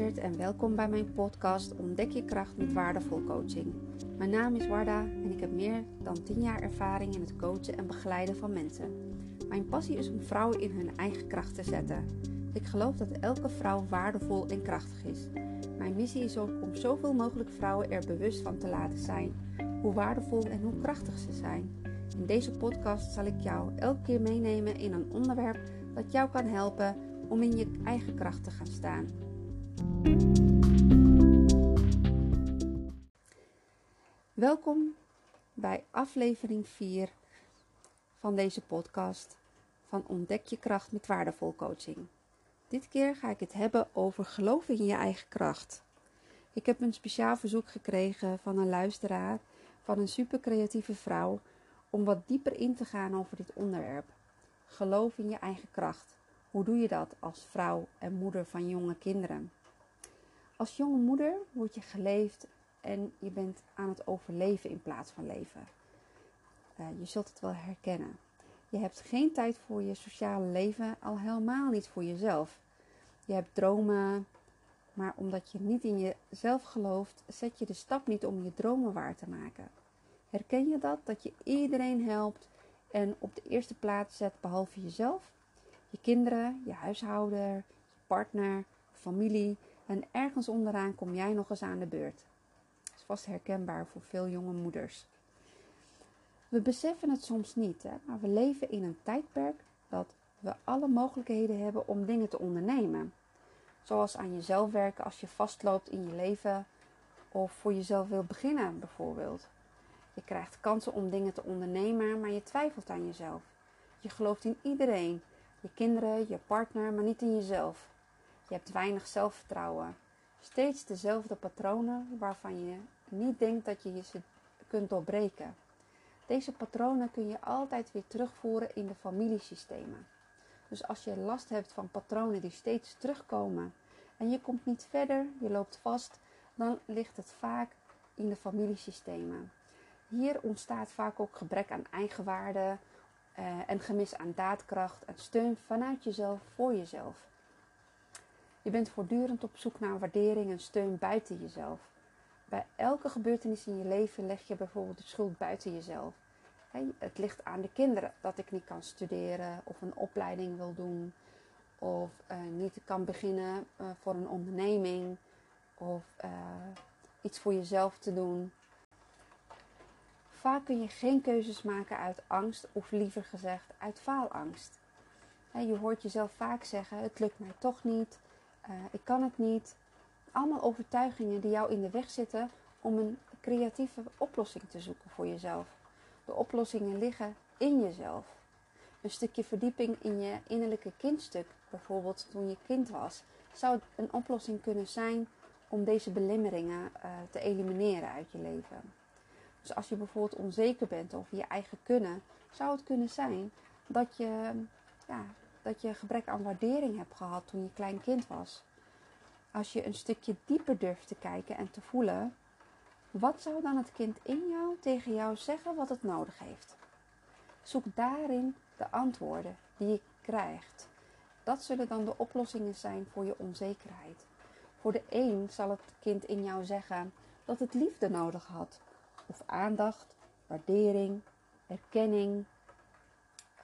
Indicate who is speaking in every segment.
Speaker 1: en welkom bij mijn podcast Ontdek je kracht met waardevol coaching. Mijn naam is Warda en ik heb meer dan 10 jaar ervaring in het coachen en begeleiden van mensen. Mijn passie is om vrouwen in hun eigen kracht te zetten. Ik geloof dat elke vrouw waardevol en krachtig is. Mijn missie is ook om zoveel mogelijk vrouwen er bewust van te laten zijn hoe waardevol en hoe krachtig ze zijn. In deze podcast zal ik jou elke keer meenemen in een onderwerp dat jou kan helpen om in je eigen kracht te gaan staan. Welkom bij aflevering 4 van deze podcast van Ontdek je kracht met waardevol coaching. Dit keer ga ik het hebben over geloven in je eigen kracht. Ik heb een speciaal verzoek gekregen van een luisteraar, van een super creatieve vrouw, om wat dieper in te gaan over dit onderwerp. Geloof in je eigen kracht. Hoe doe je dat als vrouw en moeder van jonge kinderen? Als jonge moeder word je geleefd en je bent aan het overleven in plaats van leven. Uh, je zult het wel herkennen. Je hebt geen tijd voor je sociale leven, al helemaal niet voor jezelf. Je hebt dromen, maar omdat je niet in jezelf gelooft, zet je de stap niet om je dromen waar te maken. Herken je dat? Dat je iedereen helpt en op de eerste plaats zet behalve jezelf? Je kinderen, je huishouden, je partner, familie en ergens onderaan kom jij nog eens aan de beurt. Dat is vast herkenbaar voor veel jonge moeders. We beseffen het soms niet, hè? maar we leven in een tijdperk dat we alle mogelijkheden hebben om dingen te ondernemen. Zoals aan jezelf werken als je vastloopt in je leven of voor jezelf wil beginnen bijvoorbeeld. Je krijgt kansen om dingen te ondernemen, maar je twijfelt aan jezelf. Je gelooft in iedereen, je kinderen, je partner, maar niet in jezelf. Je hebt weinig zelfvertrouwen. Steeds dezelfde patronen waarvan je niet denkt dat je ze kunt doorbreken. Deze patronen kun je altijd weer terugvoeren in de familiesystemen. Dus als je last hebt van patronen die steeds terugkomen en je komt niet verder, je loopt vast, dan ligt het vaak in de familiesystemen. Hier ontstaat vaak ook gebrek aan eigenwaarde eh, en gemis aan daadkracht en steun vanuit jezelf voor jezelf. Je bent voortdurend op zoek naar waardering en steun buiten jezelf. Bij elke gebeurtenis in je leven leg je bijvoorbeeld de schuld buiten jezelf. het ligt aan de kinderen dat ik niet kan studeren of een opleiding wil doen of uh, niet kan beginnen uh, voor een onderneming of uh, iets voor jezelf te doen. Vaak kun je geen keuzes maken uit angst of liever gezegd uit faalangst. Je hoort jezelf vaak zeggen: het lukt mij toch niet, ik kan het niet. Allemaal overtuigingen die jou in de weg zitten om een creatieve oplossing te zoeken voor jezelf. De oplossingen liggen in jezelf. Een stukje verdieping in je innerlijke kindstuk, bijvoorbeeld toen je kind was, zou een oplossing kunnen zijn om deze belemmeringen uh, te elimineren uit je leven. Dus als je bijvoorbeeld onzeker bent over je eigen kunnen, zou het kunnen zijn dat je, ja, dat je gebrek aan waardering hebt gehad toen je klein kind was. Als je een stukje dieper durft te kijken en te voelen, wat zou dan het kind in jou tegen jou zeggen wat het nodig heeft? Zoek daarin de antwoorden die je krijgt. Dat zullen dan de oplossingen zijn voor je onzekerheid. Voor de een zal het kind in jou zeggen dat het liefde nodig had, of aandacht, waardering, erkenning,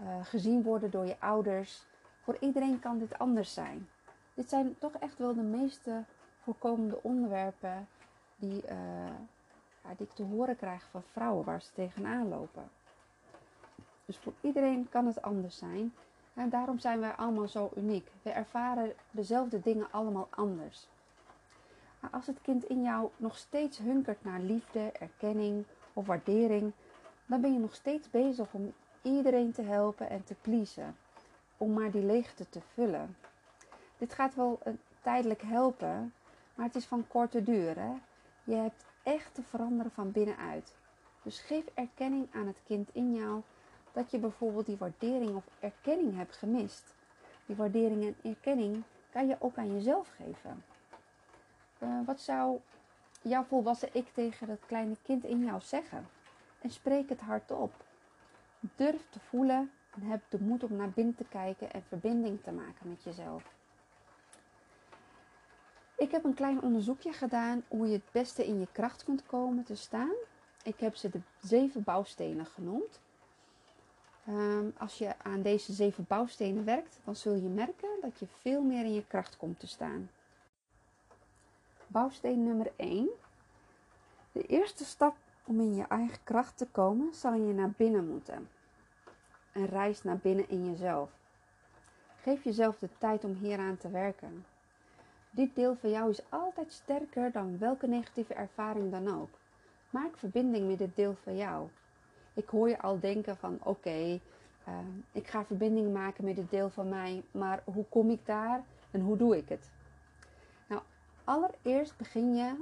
Speaker 1: uh, gezien worden door je ouders. Voor iedereen kan dit anders zijn. Dit zijn toch echt wel de meeste voorkomende onderwerpen die, ja, die ik te horen krijg van vrouwen waar ze tegenaan lopen. Dus voor iedereen kan het anders zijn. En daarom zijn wij allemaal zo uniek. We ervaren dezelfde dingen allemaal anders. Maar als het kind in jou nog steeds hunkert naar liefde, erkenning of waardering, dan ben je nog steeds bezig om iedereen te helpen en te pleasen. Om maar die leegte te vullen. Dit gaat wel een, tijdelijk helpen, maar het is van korte duur. Hè? Je hebt echt te veranderen van binnenuit. Dus geef erkenning aan het kind in jou dat je bijvoorbeeld die waardering of erkenning hebt gemist. Die waardering en erkenning kan je ook aan jezelf geven. Uh, wat zou jouw volwassen ik tegen dat kleine kind in jou zeggen? En spreek het hardop. Durf te voelen en heb de moed om naar binnen te kijken en verbinding te maken met jezelf. Ik heb een klein onderzoekje gedaan hoe je het beste in je kracht kunt komen te staan. Ik heb ze de zeven bouwstenen genoemd. Um, als je aan deze zeven bouwstenen werkt, dan zul je merken dat je veel meer in je kracht komt te staan. Bouwsteen nummer 1. De eerste stap om in je eigen kracht te komen, zal je naar binnen moeten. Een reis naar binnen in jezelf. Geef jezelf de tijd om hieraan te werken. Dit deel van jou is altijd sterker dan welke negatieve ervaring dan ook. Maak verbinding met dit deel van jou. Ik hoor je al denken van oké, ehm, ik ga verbinding maken met dit deel van mij, maar hoe kom ik daar en hoe doe ik het? Nou, allereerst begin je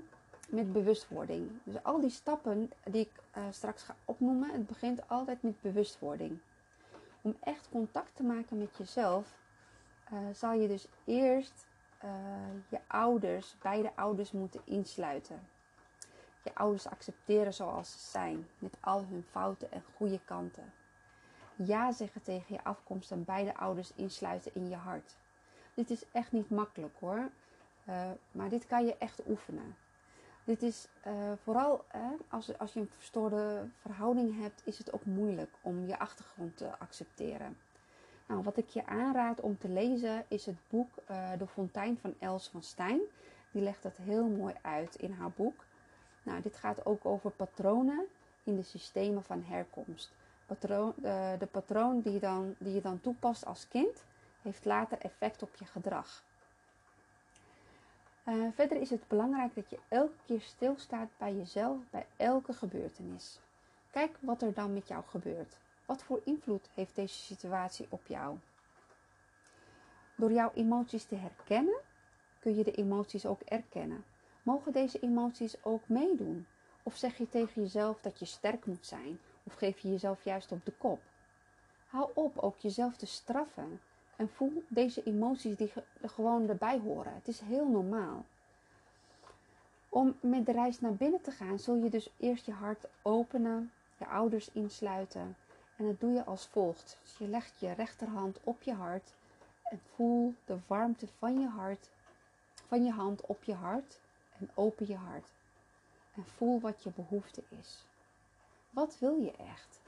Speaker 1: met bewustwording. Dus al die stappen die ik uh, straks ga opnoemen, het begint altijd met bewustwording. Om echt contact te maken met jezelf, uh, zal je dus eerst uh, je ouders, beide ouders moeten insluiten. Je ouders accepteren zoals ze zijn, met al hun fouten en goede kanten. Ja zeggen tegen je afkomst en beide ouders insluiten in je hart. Dit is echt niet makkelijk hoor, uh, maar dit kan je echt oefenen. Dit is uh, vooral als, als je een verstoorde verhouding hebt, is het ook moeilijk om je achtergrond te accepteren. Nou, wat ik je aanraad om te lezen is het boek uh, De Fontein van Els van Stijn. Die legt dat heel mooi uit in haar boek. Nou, dit gaat ook over patronen in de systemen van herkomst. Patroon, uh, de patroon die, dan, die je dan toepast als kind, heeft later effect op je gedrag. Uh, verder is het belangrijk dat je elke keer stilstaat bij jezelf, bij elke gebeurtenis. Kijk wat er dan met jou gebeurt. Wat voor invloed heeft deze situatie op jou? Door jouw emoties te herkennen, kun je de emoties ook erkennen. Mogen deze emoties ook meedoen? Of zeg je tegen jezelf dat je sterk moet zijn? Of geef je jezelf juist op de kop? Hou op ook jezelf te straffen en voel deze emoties die er gewoon erbij horen. Het is heel normaal. Om met de reis naar binnen te gaan, zul je dus eerst je hart openen, je ouders insluiten. En dat doe je als volgt. Dus je legt je rechterhand op je hart en voel de warmte van je hart, van je hand op je hart en open je hart. En voel wat je behoefte is. Wat wil je echt?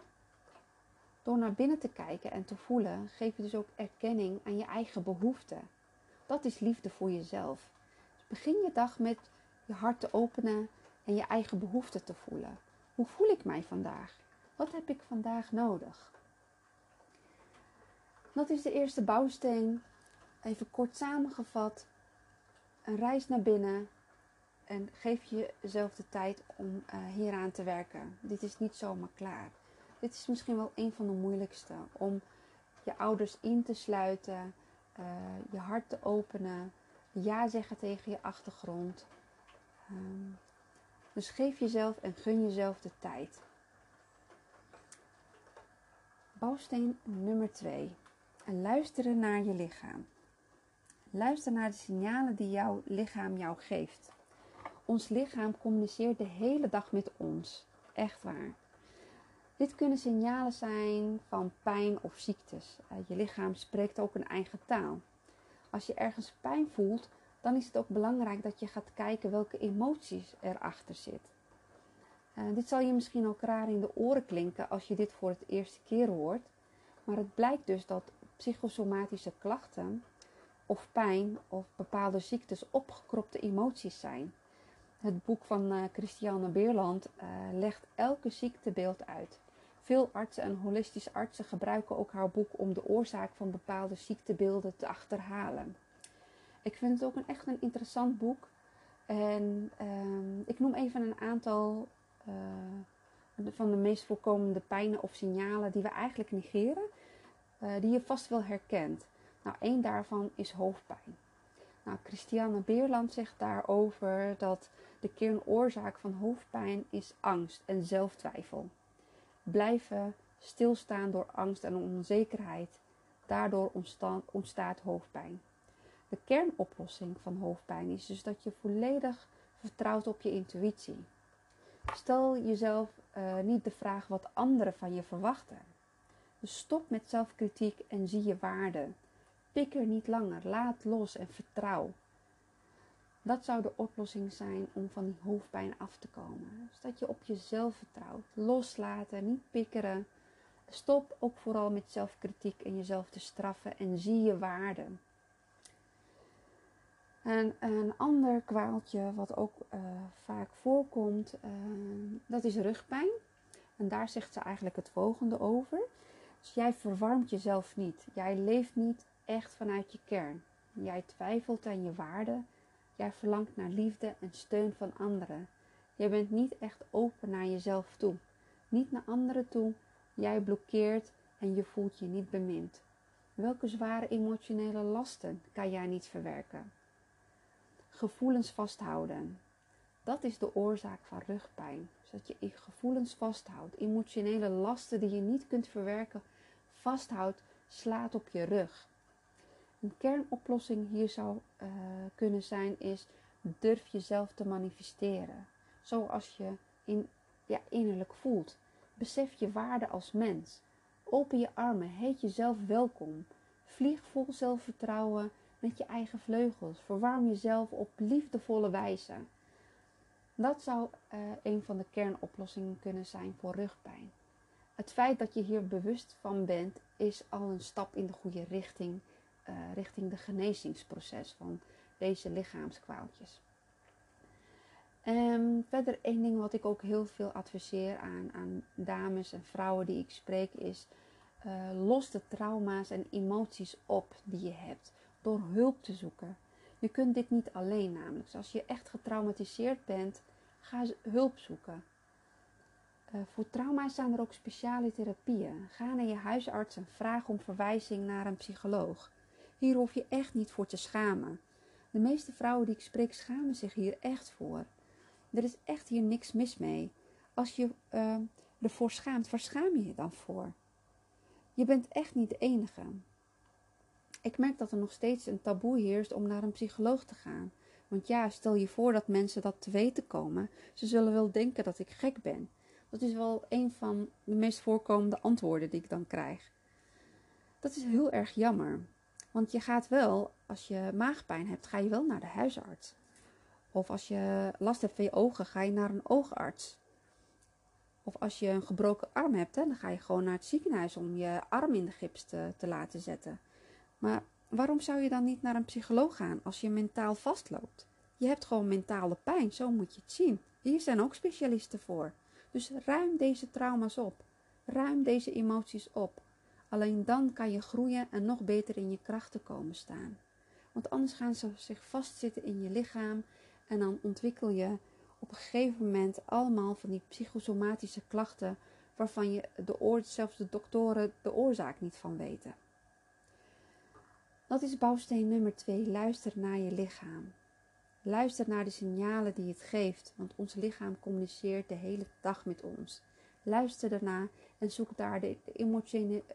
Speaker 1: Door naar binnen te kijken en te voelen, geef je dus ook erkenning aan je eigen behoeften. Dat is liefde voor jezelf. Dus begin je dag met je hart te openen en je eigen behoeften te voelen. Hoe voel ik mij vandaag? Wat heb ik vandaag nodig? Dat is de eerste bouwsteen. Even kort samengevat. Een reis naar binnen. En geef jezelf de tijd om uh, hieraan te werken. Dit is niet zomaar klaar. Dit is misschien wel een van de moeilijkste. Om je ouders in te sluiten. Uh, je hart te openen. Ja zeggen tegen je achtergrond. Um, dus geef jezelf en gun jezelf de tijd. Bouwsteen nummer 2. En luisteren naar je lichaam. Luister naar de signalen die jouw lichaam jou geeft. Ons lichaam communiceert de hele dag met ons. Echt waar. Dit kunnen signalen zijn van pijn of ziektes. Eh, je lichaam spreekt ook een eigen taal. Als je ergens pijn voelt, dan is het ook belangrijk dat je gaat kijken welke emoties erachter zitten. Uh, dit zal je misschien ook raar in de oren klinken als je dit voor het eerste keer hoort. Maar het blijkt dus dat psychosomatische klachten of pijn of bepaalde ziektes opgekropte emoties zijn. Het boek van uh, Christiane Beerland legt elke ziektebeeld uit. Veel artsen en holistische artsen gebruiken ook haar boek om de oorzaak van bepaalde ziektebeelden te achterhalen. Ik vind het ook een, echt een interessant boek. En uh, ik noem even een aantal uh, van de meest voorkomende pijnen of signalen die we eigenlijk negeren, uh, die je vast wel herkent. Nou, één daarvan is hoofdpijn. Nou, Christiane Beerland zegt daarover dat de kernoorzaak van hoofdpijn is angst en zelftwijfel. Blijven stilstaan door angst en onzekerheid. Daardoor ontstaat hoofdpijn. De kernoplossing van hoofdpijn is dus dat je volledig vertrouwt op je intuïtie. Stel jezelf uh, niet de vraag wat anderen van je verwachten. Dus stop met zelfkritiek en zie je waarde. Pik er niet langer, laat los en vertrouw. Dat zou de oplossing zijn om van die hoofdpijn af te komen. Dus dat je op jezelf vertrouwt. Loslaten, niet pikkeren. Stop ook vooral met zelfkritiek en jezelf te straffen en zie je waarde. En een ander kwaaltje wat ook uh, vaak voorkomt, uh, dat is rugpijn. En daar zegt ze eigenlijk het volgende over. Dus jij verwarmt jezelf niet. Jij leeft niet echt vanuit je kern. Jij twijfelt aan je waarde. Jij verlangt naar liefde en steun van anderen. Jij bent niet echt open naar jezelf toe. Niet naar anderen toe. Jij blokkeert en je voelt je niet bemind. Welke zware emotionele lasten kan jij niet verwerken? Gevoelens vasthouden. Dat is de oorzaak van rugpijn. Zodat je gevoelens vasthoudt. Emotionele lasten die je niet kunt verwerken, vasthoudt, slaat op je rug. Een kernoplossing hier zou uh, kunnen zijn is durf jezelf te manifesteren. Zoals je in, ja, innerlijk voelt. Besef je waarde als mens. Open je armen, heet jezelf welkom. Vlieg vol zelfvertrouwen met je eigen vleugels. Verwarm jezelf op liefdevolle wijze. Dat zou uh, een van de kernoplossingen kunnen zijn voor rugpijn. Het feit dat je hier bewust van bent, is al een stap in de goede richting, uh, richting de genezingsproces van deze lichaamskwaaltjes. En verder één ding wat ik ook heel veel adviseer aan, aan dames en vrouwen die ik spreek is, uh, los de trauma's en emoties op die je hebt door hulp te zoeken. Je kunt dit niet alleen namelijk. Dus als je echt getraumatiseerd bent, ga hulp zoeken. Uh, voor trauma zijn er ook speciale therapieën. Ga naar je huisarts en vraag om verwijzing naar een psycholoog. Hier hoef je echt niet voor te schamen. De meeste vrouwen die ik spreek schamen zich hier echt voor. Er is echt hier niks mis mee. Als je uh, ervoor schaamt, waar schaam je je dan voor? Je bent echt niet de enige. Ik merk dat er nog steeds een taboe heerst om naar een psycholoog te gaan. Want ja, stel je voor dat mensen dat te weten komen. Ze zullen wel denken dat ik gek ben. Dat is wel een van de meest voorkomende antwoorden die ik dan krijg. Dat is heel erg jammer. Want je gaat wel, als je maagpijn hebt, ga je wel naar de huisarts. Of als je last hebt van je ogen, ga je naar een oogarts. Of als je een gebroken arm hebt, dan ga je gewoon naar het ziekenhuis om je arm in de gips te, te laten zetten. Maar waarom zou je dan niet naar een psycholoog gaan als je mentaal vastloopt? Je hebt gewoon mentale pijn, zo moet je het zien. Hier zijn ook specialisten voor. Dus ruim deze trauma's op. Ruim deze emoties op. Alleen dan kan je groeien en nog beter in je krachten komen staan. Want anders gaan ze zich vastzitten in je lichaam en dan ontwikkel je op een gegeven moment allemaal van die psychosomatische klachten waarvan je de oor, zelfs de doktoren de oorzaak niet van weten. Dat is bouwsteen nummer 2. Luister naar je lichaam. Luister naar de signalen die het geeft, want ons lichaam communiceert de hele dag met ons. Luister daarna en zoek daar de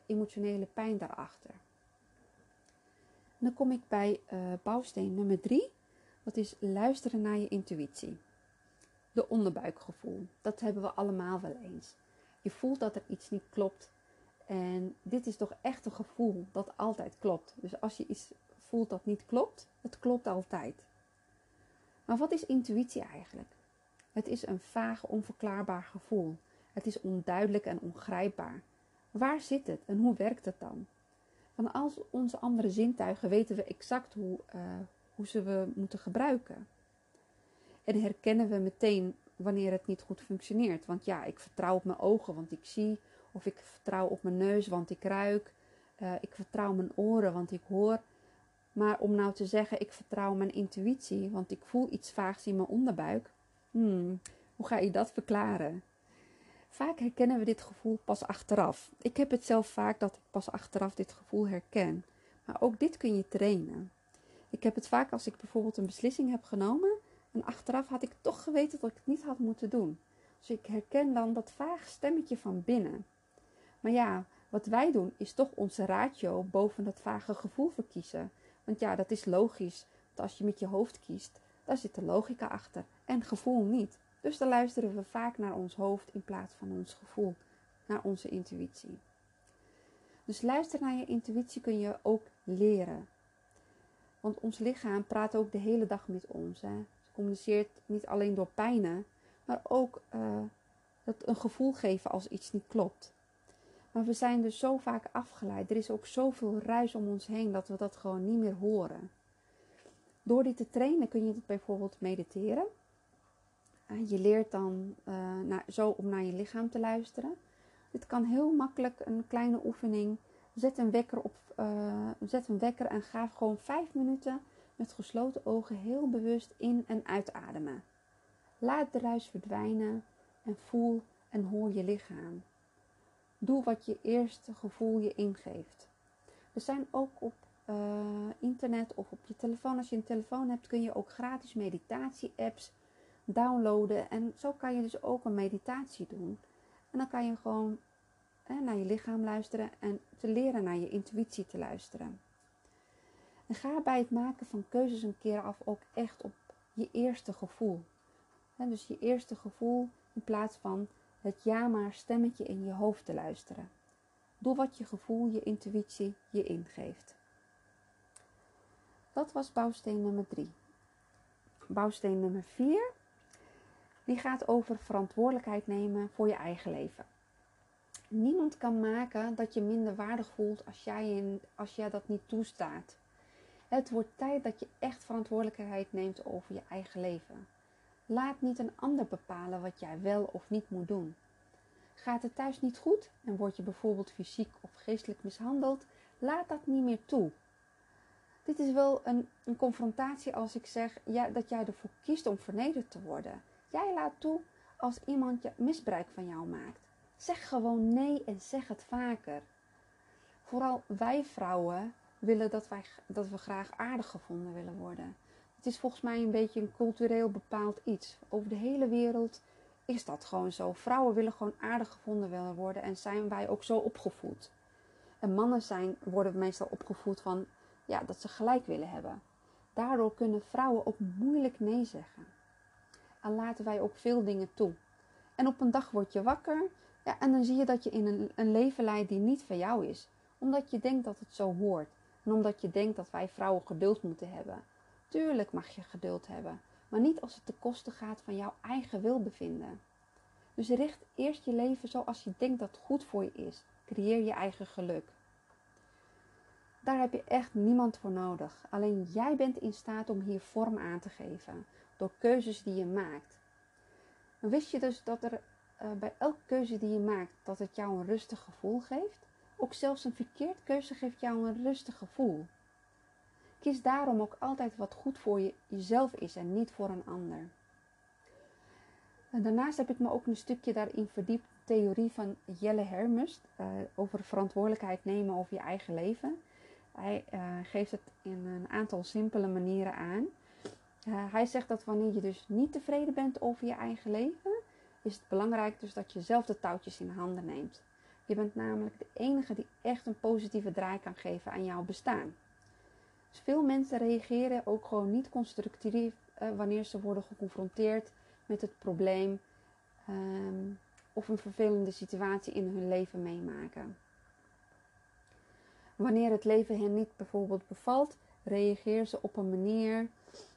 Speaker 1: emotionele, pijn daarachter. Dan kom ik bij uh, bouwsteen nummer 3. Dat is luisteren naar je intuïtie. De onderbuikgevoel. Dat hebben we allemaal wel eens. Je voelt dat er iets niet klopt en dit is toch echt een gevoel dat altijd klopt. Dus als je iets voelt dat niet klopt, het klopt altijd. Maar wat is intuïtie eigenlijk? Het is een vaag, onverklaarbaar gevoel. Het is onduidelijk en ongrijpbaar. Waar zit het en hoe werkt het dan? Van als onze andere zintuigen weten we exact hoe, uh, hoe ze we moeten gebruiken. En herkennen we meteen wanneer het niet goed functioneert. Want ja, ik vertrouw op mijn ogen, want ik zie of ik vertrouw op mijn neus, want ik ruik. Uh, ik vertrouw mijn oren, want ik hoor. Maar om nou te zeggen, ik vertrouw mijn intuïtie, want ik voel iets vaags in mijn onderbuik. Hmm, hoe ga je dat verklaren? Vaak herkennen we dit gevoel pas achteraf. Ik heb het zelf vaak dat ik pas achteraf dit gevoel herken. Maar ook dit kun je trainen. Ik heb het vaak als ik bijvoorbeeld een beslissing heb genomen en achteraf had ik toch geweten dat ik het niet had moeten doen. Dus ik herken dan dat vaag stemmetje van binnen. Maar ja, wat wij doen is toch onze ratio boven dat vage gevoel verkiezen. Want ja, dat is logisch. Want als je met je hoofd kiest, daar zit de logica achter en gevoel niet. Dus dan luisteren we vaak naar ons hoofd in plaats van ons gevoel, naar onze intuïtie. Dus luisteren naar je intuïtie kun je ook leren. Want ons lichaam praat ook de hele dag met ons. Hè. Het communiceert niet alleen door pijnen, maar ook uh, het een gevoel geven als iets niet klopt. Maar we zijn dus zo vaak afgeleid. Er is ook zoveel ruis om ons heen dat we dat gewoon niet meer horen. Door dit te trainen kun je bijvoorbeeld mediteren. Je leert dan uh, zo om naar je lichaam te luisteren. Dit kan heel makkelijk een kleine oefening. Zet een wekker, op, uh, zet een wekker en ga gewoon vijf minuten met gesloten ogen heel bewust in- en uitademen. Laat de ruis verdwijnen en voel en hoor je lichaam. Doe wat je eerste gevoel je ingeeft. Er zijn ook op uh, internet of op je telefoon, als je een telefoon hebt, kun je ook gratis meditatie-apps downloaden. En zo kan je dus ook een meditatie doen. En dan kan je gewoon hè, naar je lichaam luisteren en te leren naar je intuïtie te luisteren. En ga bij het maken van keuzes een keer af ook echt op je eerste gevoel. dus je eerste gevoel in plaats van het ja maar stemmetje in je hoofd te luisteren. Doe wat je gevoel, je intuïtie je ingeeft. Dat was bouwsteen nummer 3. Bouwsteen nummer 4 die gaat over verantwoordelijkheid nemen voor je eigen leven. Niemand kan maken dat je minder waardig voelt als jij, als jij dat niet toestaat. Het wordt tijd dat je echt verantwoordelijkheid neemt over je eigen leven. Laat niet een ander bepalen wat jij wel of niet moet doen. Gaat het thuis niet goed en word je bijvoorbeeld fysiek of geestelijk mishandeld, laat dat niet meer toe. Dit is wel een, een confrontatie als ik zeg ja, dat jij ervoor kiest om vernederd te worden. Jij laat toe als iemand misbruik van jou maakt. Zeg gewoon nee en zeg het vaker. Vooral wij vrouwen willen dat, wij, dat we graag aardig gevonden willen worden. Het is volgens mij een beetje een cultureel bepaald iets. Over de hele wereld is dat gewoon zo. Vrouwen willen gewoon aardig gevonden willen worden en zijn wij ook zo opgevoed. En mannen zijn, worden meestal opgevoed van ja, dat ze gelijk willen hebben. Daardoor kunnen vrouwen ook moeilijk nee zeggen en laten wij ook veel dingen toe. En op een dag word je wakker ja, en dan zie je dat je in een, een leven leidt die niet van jou is. Omdat je denkt dat het zo hoort. En omdat je denkt dat wij vrouwen geduld moeten hebben. Tuurlijk mag je geduld hebben, maar niet als het te kosten gaat van jouw eigen welbevinden. Dus richt eerst je leven zoals je denkt dat goed voor je is. Creëer je eigen geluk. Daar heb je echt niemand voor nodig. Alleen jij bent in staat om hier vorm aan te geven door keuzes die je maakt. wist je dus dat er uh, bij elke keuze die je maakt, dat het jou een rustig gevoel geeft? Ook zelfs een verkeerd keuze geeft jou een rustig gevoel. Kies daarom ook altijd wat goed voor je, jezelf is en niet voor een ander. Daarnaast heb ik me ook een stukje daarin verdiept, theorie van Jelle Hermes, uh, over verantwoordelijkheid nemen over je eigen leven. Hij uh, geeft het in een aantal simpele manieren aan. Uh, hij zegt dat wanneer je dus niet tevreden bent over je eigen leven, is het belangrijk dus dat je zelf de touwtjes in handen neemt. Je bent namelijk de enige die echt een positieve draai kan geven aan jouw bestaan. Dus veel mensen reageren ook gewoon niet constructief uh, wanneer ze worden geconfronteerd met het probleem um, of een vervelende situatie in hun leven meemaken. Wanneer het leven hen niet bijvoorbeeld bevalt, reageren ze op een manier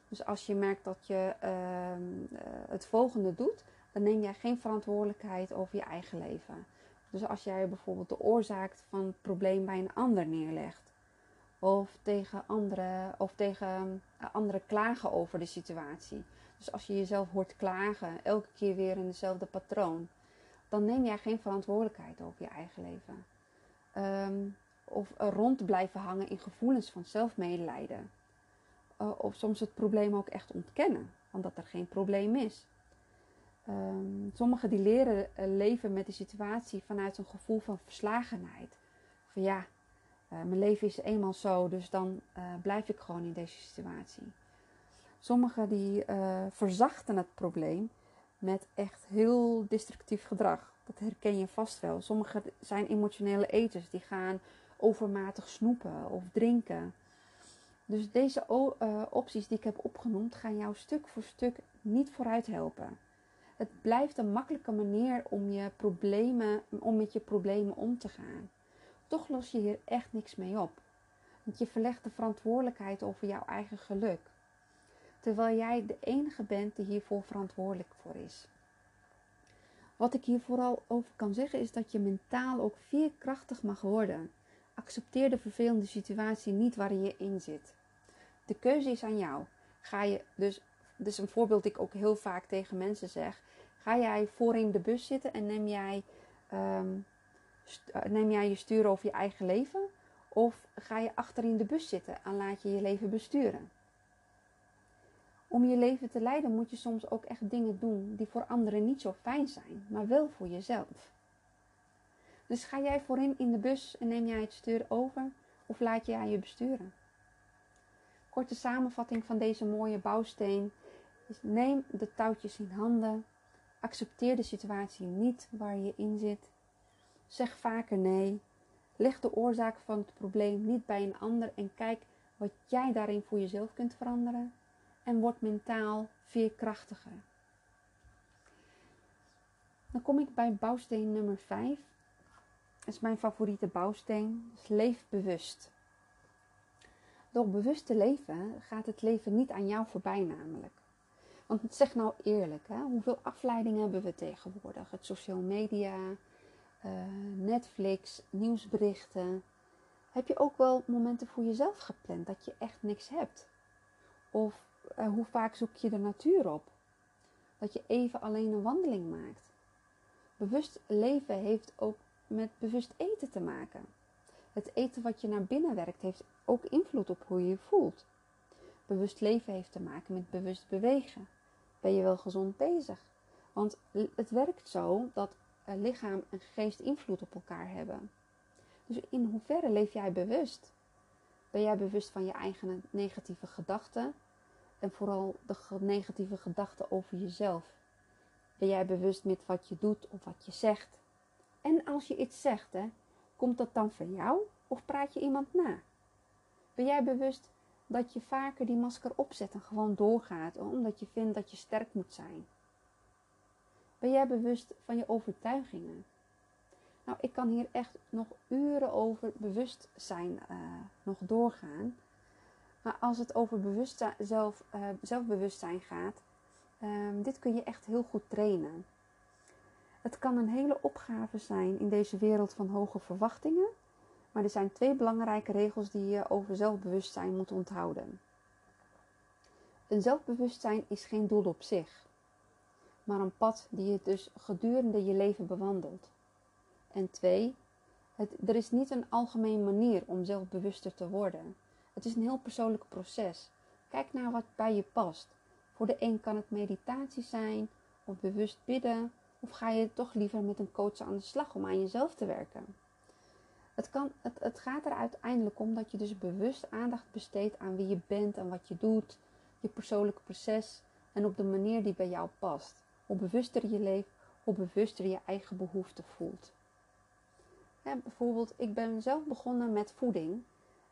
Speaker 1: dus als je merkt dat je uh, het volgende doet, dan neem jij geen verantwoordelijkheid over je eigen leven. Dus als jij bijvoorbeeld de oorzaak van het probleem bij een ander neerlegt, of tegen anderen, of tegen uh, anderen klagen over de situatie. Dus als je jezelf hoort klagen, elke keer weer in dezelfde patroon, dan neem jij geen verantwoordelijkheid over je eigen leven. Um, of rond blijven hangen in gevoelens van zelfmedelijden uh, of soms het probleem ook echt ontkennen, omdat er geen probleem is. Um, sommigen die leren uh, leven met de situatie vanuit een gevoel van verslagenheid. Van ja, uh, mijn leven is eenmaal zo, dus dan blijf ik gewoon in deze situatie. Sommigen die verzachten het probleem met echt heel destructief gedrag. Dat herken je vast wel. Sommigen zijn emotionele eters, die gaan overmatig snoepen of drinken. Dus deze uh, opties die ik heb opgenoemd gaan jou stuk voor stuk niet vooruit helpen. Het blijft een makkelijke manier om, je problemen, om met je problemen om te gaan. Toch los je hier echt niks mee op. Want je verlegt de verantwoordelijkheid over jouw eigen geluk. Terwijl jij de enige bent die hiervoor verantwoordelijk voor is. Wat ik hier vooral over kan zeggen is dat je mentaal ook veerkrachtig mag worden. Accepteer de vervelende situatie niet waarin je in zit. De keuze is aan jou. Ga je dus, dus een voorbeeld die ik ook heel vaak tegen mensen zeg. Ga jij voorin de bus zitten en neem jij, um, neem jij je stuur over je eigen leven? Of ga je achterin de bus zitten en laat je je leven besturen? Om je leven te leiden moet je soms ook echt dingen doen die voor anderen niet zo fijn zijn, maar wel voor jezelf. Dus ga jij voorin in de bus en neem jij het stuur over of laat jij je besturen? Korte samenvatting van deze mooie bouwsteen is neem de touwtjes in handen, accepteer de situatie niet waar je in zit, zeg vaker nee, leg de oorzaak van het probleem niet bij een ander en kijk wat jij daarin voor jezelf kunt veranderen en word mentaal veerkrachtiger. Dan kom ik bij bouwsteen nummer 5. Is mijn favoriete bouwsteen. Dus leef bewust. Door bewust te leven gaat het leven niet aan jou voorbij namelijk. Want zeg nou eerlijk, hè, hoeveel afleidingen hebben we tegenwoordig? Het social media, uh, Netflix, nieuwsberichten. Heb je ook wel momenten voor jezelf gepland dat je echt niks hebt? Of uh, hoe vaak zoek je de natuur op? Dat je even alleen een wandeling maakt. Bewust leven heeft ook met bewust eten te maken. Het eten wat je naar binnen werkt heeft ook invloed op hoe je je voelt. Bewust leven heeft te maken met bewust bewegen. Ben je wel gezond bezig? Want het werkt zo dat lichaam en geest invloed op elkaar hebben. Dus in hoeverre leef jij bewust? Ben jij bewust van je eigen negatieve gedachten en vooral de negatieve gedachten over jezelf? Ben jij bewust met wat je doet of wat je zegt? En als je iets zegt, hè, komt dat dan van jou of praat je iemand na? Ben jij bewust dat je vaker die masker opzet en gewoon doorgaat omdat je vindt dat je sterk moet zijn? Ben jij bewust van je overtuigingen? Nou, ik kan hier echt nog uren over bewustzijn uh, nog doorgaan. Maar als het over zelf, uh, zelfbewustzijn gaat, um, dit kun je echt heel goed trainen. Het kan een hele opgave zijn in deze wereld van hoge verwachtingen. Maar er zijn twee belangrijke regels die je over zelfbewustzijn moet onthouden. Een zelfbewustzijn is geen doel op zich, maar een pad die je dus gedurende je leven bewandelt. En twee, er is niet een algemene manier om zelfbewuster te worden. Het is een heel persoonlijk proces. Kijk naar wat bij je past. Voor de een kan het meditatie zijn, of bewust bidden, of ga je toch liever met een coach aan de slag om aan jezelf te werken. Het, kan, het, het gaat er uiteindelijk om dat je dus bewust aandacht besteedt aan wie je bent en wat je doet, je persoonlijke proces en op de manier die bij jou past. Hoe bewuster je leeft, hoe bewuster je eigen behoeften voelt. bijvoorbeeld, ik ben zelf begonnen met voeding.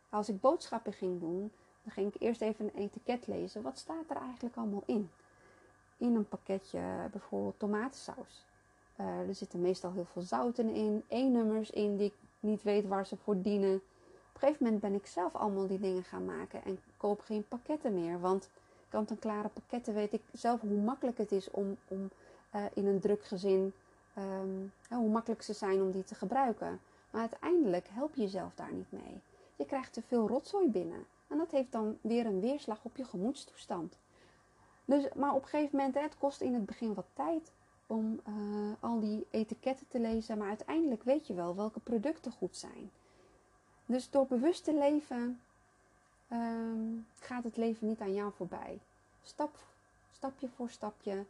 Speaker 1: Als ik boodschappen ging doen, dan ging ik eerst even een etiket lezen. Wat staat er eigenlijk allemaal in? In een pakketje bijvoorbeeld tomatensaus. Uh, er zitten meestal heel veel zouten in, E-nummers in die ik niet weet waar ze voor dienen. Op een gegeven moment ben ik zelf allemaal die dingen gaan maken en koop geen pakketten meer. Want kant-en-klare pakketten weet ik zelf hoe makkelijk het is om, om uh, in een druk gezin, um, hoe makkelijk ze zijn om die te gebruiken. Maar uiteindelijk help je jezelf daar niet mee. Je krijgt te veel rotzooi binnen. En dat heeft dan weer een weerslag op je gemoedstoestand. Dus, maar op een gegeven moment, het kost in het begin wat tijd om uh, al die etiketten te lezen. Maar uiteindelijk weet je wel welke producten goed zijn. Dus door bewust te leven um, gaat het leven niet aan jou voorbij. Stap, stapje voor stapje.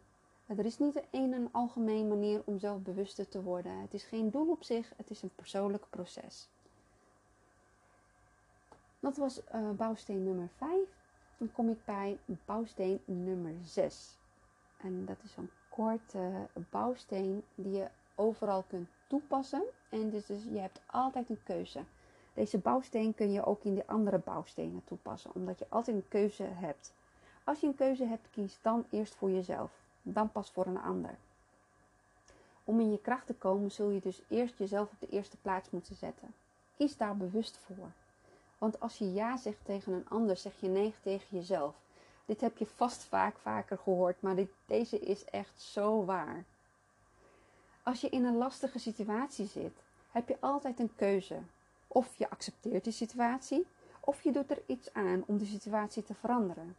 Speaker 1: Er is niet een en algemeen manier om zelfbewuster te worden. Het is geen doel op zich, het is een persoonlijk proces. Dat was uh, bouwsteen nummer 5. Dan kom ik bij bouwsteen nummer 6. En dat is een korte bouwsteen die je overal kunt toepassen. En dus, dus je hebt altijd een keuze. Deze bouwsteen kun je ook in de andere bouwstenen toepassen, omdat je altijd een keuze hebt. Als je een keuze hebt, kies dan eerst voor jezelf, dan pas voor een ander. Om in je kracht te komen, zul je dus eerst jezelf op de eerste plaats moeten zetten. Kies daar bewust voor. Want als je ja zegt tegen een ander, zeg je nee tegen jezelf. Dit heb je vast vaak vaker gehoord, maar dit, deze is echt zo waar. Als je in een lastige situatie zit, heb je altijd een keuze. Of je accepteert die situatie, of je doet er iets aan om de situatie te veranderen.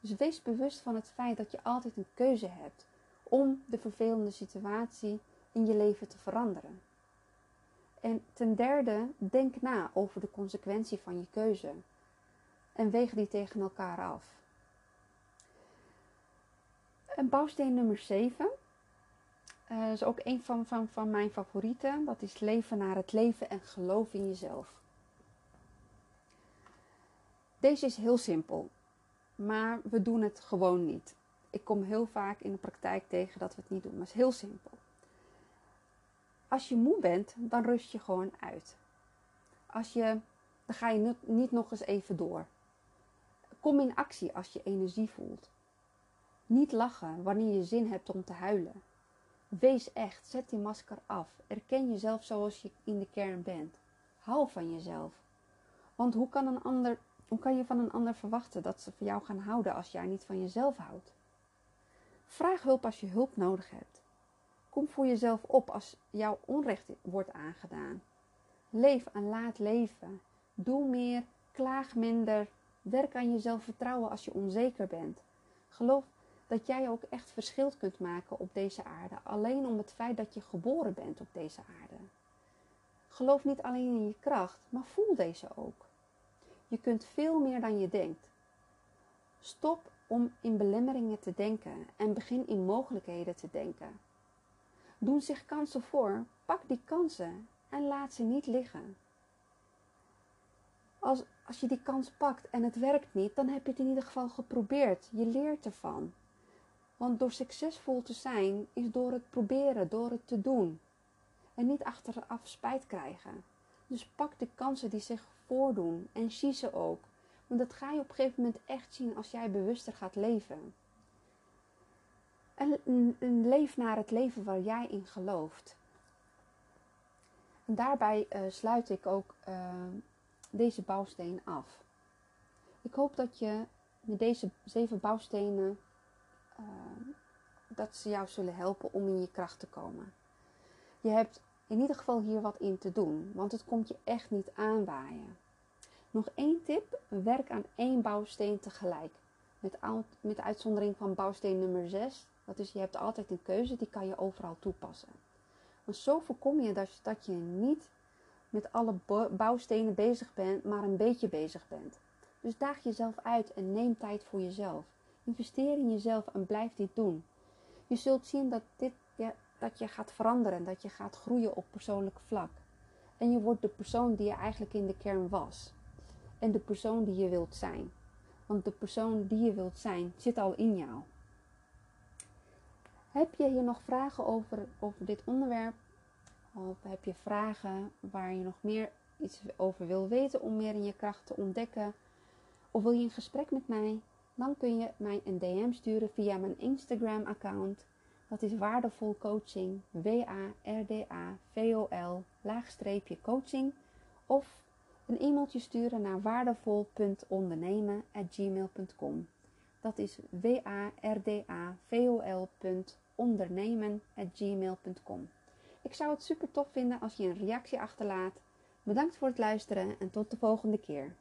Speaker 1: Dus wees bewust van het feit dat je altijd een keuze hebt om de vervelende situatie in je leven te veranderen. En ten derde, denk na over de consequentie van je keuze en weeg die tegen elkaar af. En bouwsteen nummer 7 uh, is ook een van, van, van mijn favorieten. Dat is leven naar het leven en geloof in jezelf. Deze is heel simpel, maar we doen het gewoon niet. Ik kom heel vaak in de praktijk tegen dat we het niet doen, maar het is heel simpel. Als je moe bent, dan rust je gewoon uit. Als je, dan ga je niet nog eens even door. Kom in actie als je energie voelt. Niet lachen wanneer je zin hebt om te huilen. Wees echt, zet die masker af. Erken jezelf zoals je in de kern bent. Hou van jezelf. Want hoe kan, een ander, hoe kan je van een ander verwachten dat ze van jou gaan houden als jij niet van jezelf houdt? Vraag hulp als je hulp nodig hebt. Kom voor jezelf op als jouw onrecht wordt aangedaan. Leef en laat leven. Doe meer, klaag minder. Werk aan je zelfvertrouwen als je onzeker bent. Geloof dat jij ook echt verschil kunt maken op deze aarde, alleen om het feit dat je geboren bent op deze aarde. Geloof niet alleen in je kracht, maar voel deze ook. Je kunt veel meer dan je denkt. Stop om in belemmeringen te denken en begin in mogelijkheden te denken. Doen zich kansen voor, pak die kansen en laat ze niet liggen. Als, als je die kans pakt en het werkt niet, dan heb je het in ieder geval geprobeerd. Je leert ervan. Want door succesvol te zijn is door het proberen, door het te doen. En niet achteraf spijt krijgen. Dus pak de kansen die zich voordoen en zie ze ook. Want dat ga je op een gegeven moment echt zien als jij bewuster gaat leven. En een, leef naar het leven waar jij in gelooft. En daarbij uh, sluit ik ook uh, deze bouwsteen af. Ik hoop dat je met deze zeven bouwstenen uh, dat ze jou zullen helpen om in je kracht te komen. Je hebt in ieder geval hier wat in te doen, want het komt je echt niet aanwaaien. Nog één tip: werk aan één bouwsteen tegelijk. Met, met uitzondering van bouwsteen nummer 6. Dat is, je hebt altijd een keuze, die kan je overal toepassen. Want zo voorkom je dat, dat je niet met alle bouwstenen bezig bent, maar een beetje bezig bent. Dus daag jezelf uit en neem tijd voor jezelf. Investeer in jezelf en blijf dit doen. Je zult zien dat, dit, dat je gaat veranderen, dat je gaat groeien op persoonlijk vlak. En je wordt de persoon die je eigenlijk in de kern was. En de persoon die je wilt zijn. Want de persoon die je wilt zijn zit al in jou. Heb je hier nog vragen over, over dit onderwerp? Of heb je vragen waar je nog meer iets over wil weten om meer in je kracht te ontdekken? Of wil je een gesprek met mij? Dan kun je mij een DM sturen via mijn Instagram account. Dat is waardevol coaching, W-A-R-D-A-V-O-L, laagstreepje coaching. Of een e-mailtje sturen naar waardevol.ondernemen.gmail.com. Dat is W-A-R-D-A-V-O-L ondernemen.gmail.com. Ik zou het super tof vinden als je een reactie achterlaat. Bedankt voor het luisteren en tot de volgende keer.